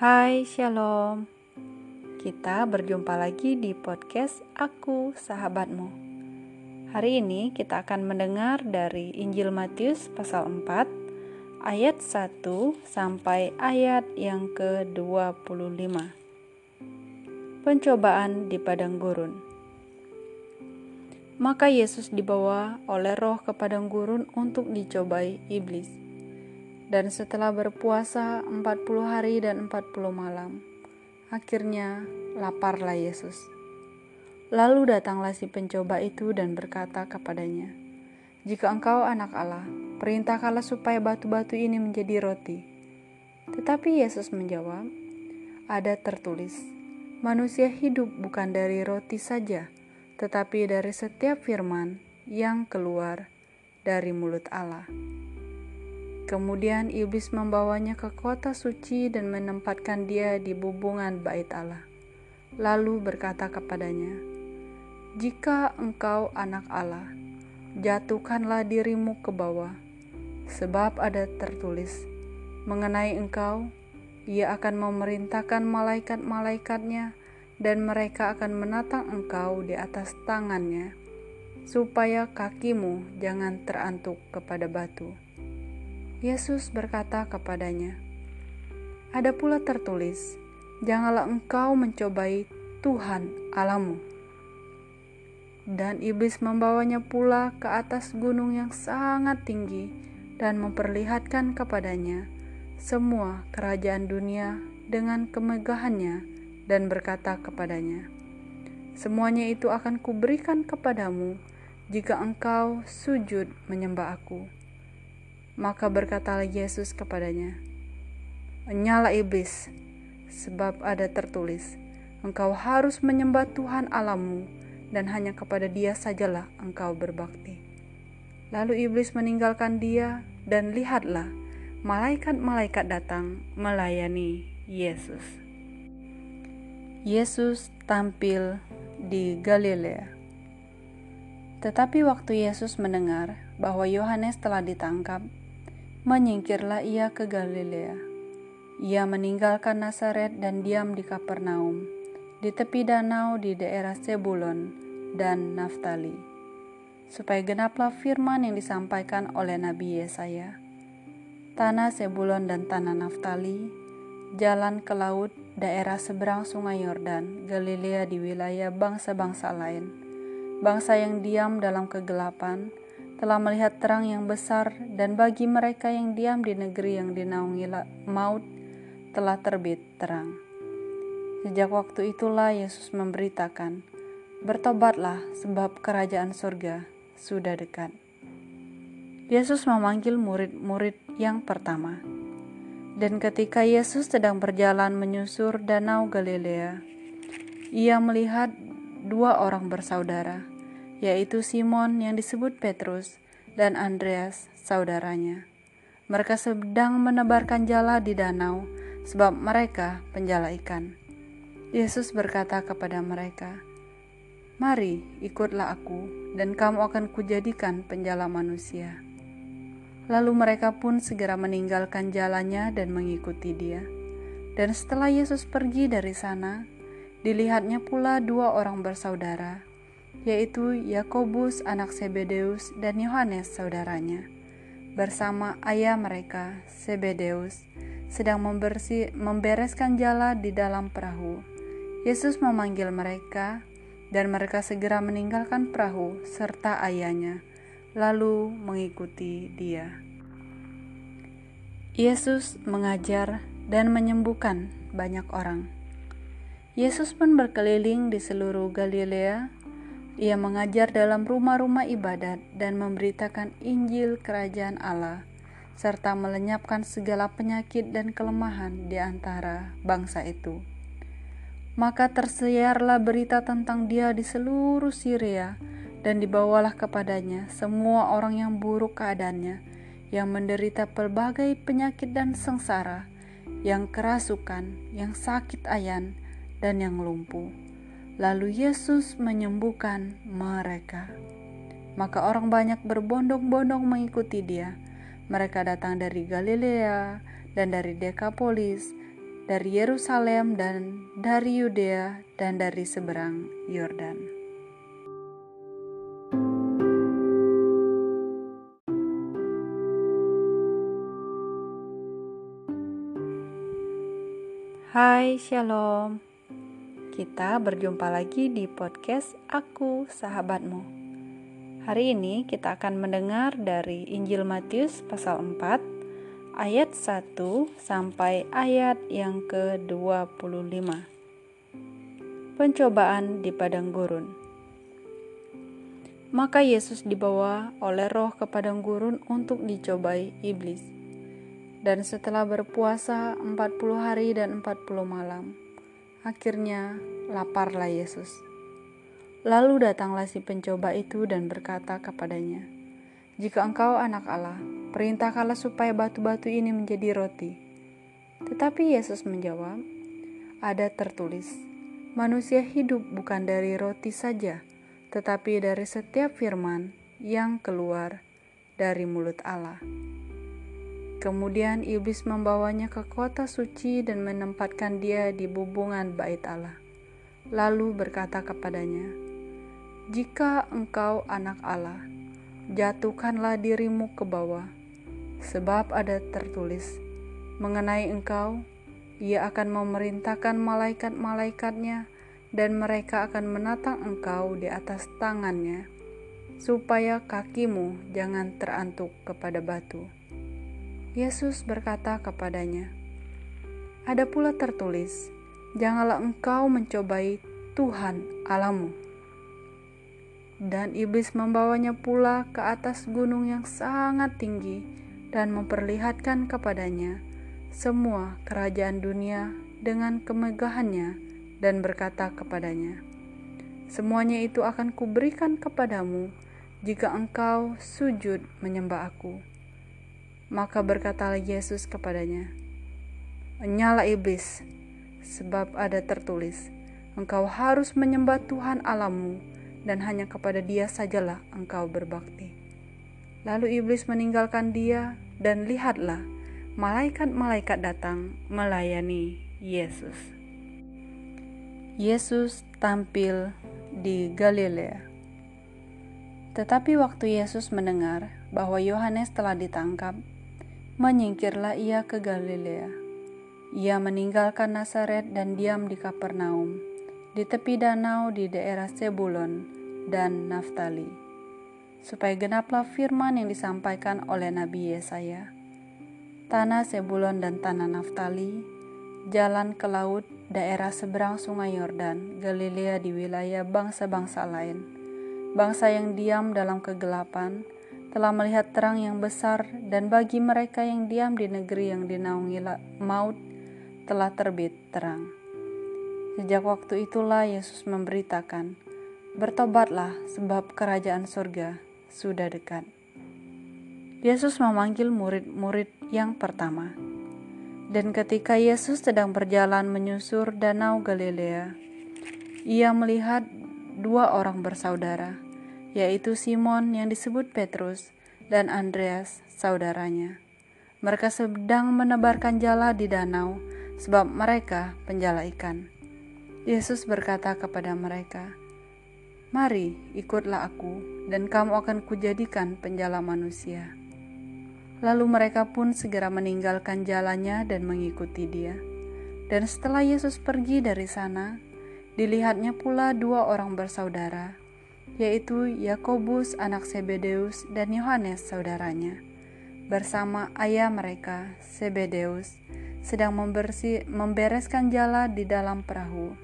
Hai, Shalom. Kita berjumpa lagi di podcast Aku, Sahabatmu. Hari ini kita akan mendengar dari Injil Matius pasal 4 ayat 1 sampai ayat yang ke-25. Pencobaan di padang gurun. Maka Yesus dibawa oleh roh ke padang gurun untuk dicobai iblis dan setelah berpuasa 40 hari dan 40 malam, akhirnya laparlah Yesus. Lalu datanglah si pencoba itu dan berkata kepadanya, Jika engkau anak Allah, perintahkanlah supaya batu-batu ini menjadi roti. Tetapi Yesus menjawab, Ada tertulis, manusia hidup bukan dari roti saja, tetapi dari setiap firman yang keluar dari mulut Allah. Kemudian iblis membawanya ke kota suci dan menempatkan dia di bubungan bait Allah. Lalu berkata kepadanya, "Jika engkau anak Allah, jatuhkanlah dirimu ke bawah, sebab ada tertulis mengenai engkau, ia akan memerintahkan malaikat-malaikatnya dan mereka akan menatang engkau di atas tangannya, supaya kakimu jangan terantuk kepada batu." Yesus berkata kepadanya, "Ada pula tertulis, janganlah engkau mencobai Tuhan Alamu." Dan iblis membawanya pula ke atas gunung yang sangat tinggi dan memperlihatkan kepadanya semua kerajaan dunia dengan kemegahannya dan berkata kepadanya, "Semuanya itu akan kuberikan kepadamu jika engkau sujud menyembah Aku." Maka berkatalah Yesus kepadanya, Nyala iblis, sebab ada tertulis, engkau harus menyembah Tuhan Alamu dan hanya kepada dia sajalah engkau berbakti. Lalu iblis meninggalkan dia dan lihatlah, malaikat-malaikat datang melayani Yesus. Yesus tampil di Galilea. Tetapi waktu Yesus mendengar bahwa Yohanes telah ditangkap, menyingkirlah ia ke Galilea. Ia meninggalkan Nazaret dan diam di Kapernaum, di tepi danau di daerah Sebulon dan Naftali, supaya genaplah firman yang disampaikan oleh Nabi Yesaya. Tanah Sebulon dan tanah Naftali, jalan ke laut, daerah seberang sungai Yordan, Galilea di wilayah bangsa-bangsa lain, bangsa yang diam dalam kegelapan, telah melihat terang yang besar dan bagi mereka yang diam di negeri yang dinaungi maut telah terbit terang. Sejak waktu itulah Yesus memberitakan, Bertobatlah sebab kerajaan surga sudah dekat. Yesus memanggil murid-murid yang pertama. Dan ketika Yesus sedang berjalan menyusur danau Galilea, ia melihat dua orang bersaudara, yaitu Simon yang disebut Petrus dan Andreas saudaranya. Mereka sedang menebarkan jala di danau sebab mereka penjala ikan. Yesus berkata kepada mereka, Mari ikutlah aku dan kamu akan kujadikan penjala manusia. Lalu mereka pun segera meninggalkan jalannya dan mengikuti dia. Dan setelah Yesus pergi dari sana, dilihatnya pula dua orang bersaudara, yaitu Yakobus anak Sebedeus dan Yohanes saudaranya, bersama ayah mereka, Sebedeus, sedang membersih, membereskan jala di dalam perahu. Yesus memanggil mereka, dan mereka segera meninggalkan perahu serta ayahnya, lalu mengikuti dia. Yesus mengajar dan menyembuhkan banyak orang. Yesus pun berkeliling di seluruh Galilea, ia mengajar dalam rumah-rumah ibadat dan memberitakan Injil Kerajaan Allah, serta melenyapkan segala penyakit dan kelemahan di antara bangsa itu. Maka tersiarlah berita tentang Dia di seluruh Syria, dan dibawalah kepadanya semua orang yang buruk keadaannya, yang menderita pelbagai penyakit dan sengsara, yang kerasukan, yang sakit ayan, dan yang lumpuh Lalu Yesus menyembuhkan mereka. Maka orang banyak berbondong-bondong mengikuti dia. Mereka datang dari Galilea dan dari Dekapolis, dari Yerusalem dan dari Yudea dan dari seberang Yordan. Hai, Shalom. Kita berjumpa lagi di podcast Aku, Sahabatmu. Hari ini kita akan mendengar dari Injil Matius pasal 4 ayat 1 sampai ayat yang ke-25. Pencobaan di padang gurun. Maka Yesus dibawa oleh roh ke padang gurun untuk dicobai iblis dan setelah berpuasa 40 hari dan 40 malam, akhirnya laparlah Yesus. Lalu datanglah si pencoba itu dan berkata kepadanya, Jika engkau anak Allah, perintahkanlah supaya batu-batu ini menjadi roti. Tetapi Yesus menjawab, Ada tertulis, manusia hidup bukan dari roti saja, tetapi dari setiap firman yang keluar dari mulut Allah. Kemudian iblis membawanya ke kota suci dan menempatkan dia di bubungan bait Allah. Lalu berkata kepadanya, "Jika engkau anak Allah, jatuhkanlah dirimu ke bawah, sebab ada tertulis mengenai engkau, ia akan memerintahkan malaikat-malaikatnya dan mereka akan menatang engkau di atas tangannya, supaya kakimu jangan terantuk kepada batu." Yesus berkata kepadanya, "Ada pula tertulis, janganlah engkau mencobai Tuhan Alamu." Dan iblis membawanya pula ke atas gunung yang sangat tinggi dan memperlihatkan kepadanya semua kerajaan dunia dengan kemegahannya dan berkata kepadanya, "Semuanya itu akan kuberikan kepadamu jika engkau sujud menyembah Aku." Maka berkatalah Yesus kepadanya, Nyala iblis, sebab ada tertulis, engkau harus menyembah Tuhan Alamu, dan hanya kepada dia sajalah engkau berbakti. Lalu iblis meninggalkan dia, dan lihatlah, malaikat-malaikat datang melayani Yesus. Yesus tampil di Galilea. Tetapi waktu Yesus mendengar bahwa Yohanes telah ditangkap, menyingkirlah ia ke Galilea. Ia meninggalkan Nazaret dan diam di Kapernaum, di tepi danau di daerah Sebulon dan Naftali, supaya genaplah firman yang disampaikan oleh Nabi Yesaya. Tanah Sebulon dan tanah Naftali, jalan ke laut, daerah seberang sungai Yordan, Galilea di wilayah bangsa-bangsa lain, bangsa yang diam dalam kegelapan, telah melihat terang yang besar dan bagi mereka yang diam di negeri yang dinaungi maut telah terbit terang. Sejak waktu itulah Yesus memberitakan, Bertobatlah sebab kerajaan surga sudah dekat. Yesus memanggil murid-murid yang pertama. Dan ketika Yesus sedang berjalan menyusur danau Galilea, ia melihat dua orang bersaudara, yaitu Simon yang disebut Petrus dan Andreas, saudaranya. Mereka sedang menebarkan jala di danau, sebab mereka penjala ikan. Yesus berkata kepada mereka, "Mari, ikutlah Aku, dan kamu akan kujadikan penjala manusia." Lalu mereka pun segera meninggalkan jalannya dan mengikuti Dia. Dan setelah Yesus pergi dari sana, dilihatnya pula dua orang bersaudara, yaitu Yakobus anak Sebedeus dan Yohanes saudaranya, bersama ayah mereka, Sebedeus, sedang membersih, membereskan jala di dalam perahu.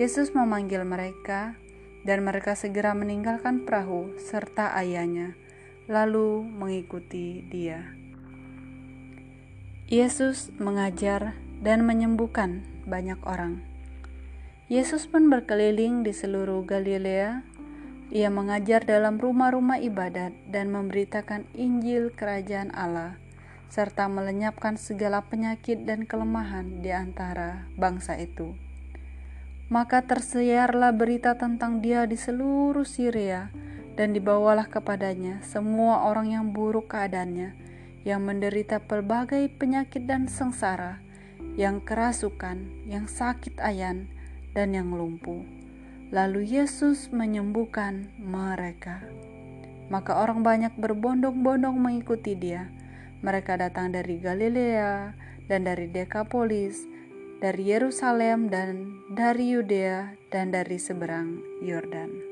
Yesus memanggil mereka, dan mereka segera meninggalkan perahu serta ayahnya, lalu mengikuti dia. Yesus mengajar dan menyembuhkan banyak orang. Yesus pun berkeliling di seluruh Galilea, ia mengajar dalam rumah-rumah ibadat dan memberitakan Injil Kerajaan Allah, serta melenyapkan segala penyakit dan kelemahan di antara bangsa itu. Maka tersiarlah berita tentang dia di seluruh Syria, dan dibawalah kepadanya semua orang yang buruk keadaannya, yang menderita pelbagai penyakit dan sengsara, yang kerasukan, yang sakit ayan, dan yang lumpuh. Lalu Yesus menyembuhkan mereka. Maka orang banyak berbondong-bondong mengikuti dia. Mereka datang dari Galilea dan dari Dekapolis, dari Yerusalem dan dari Yudea dan dari seberang Yordan.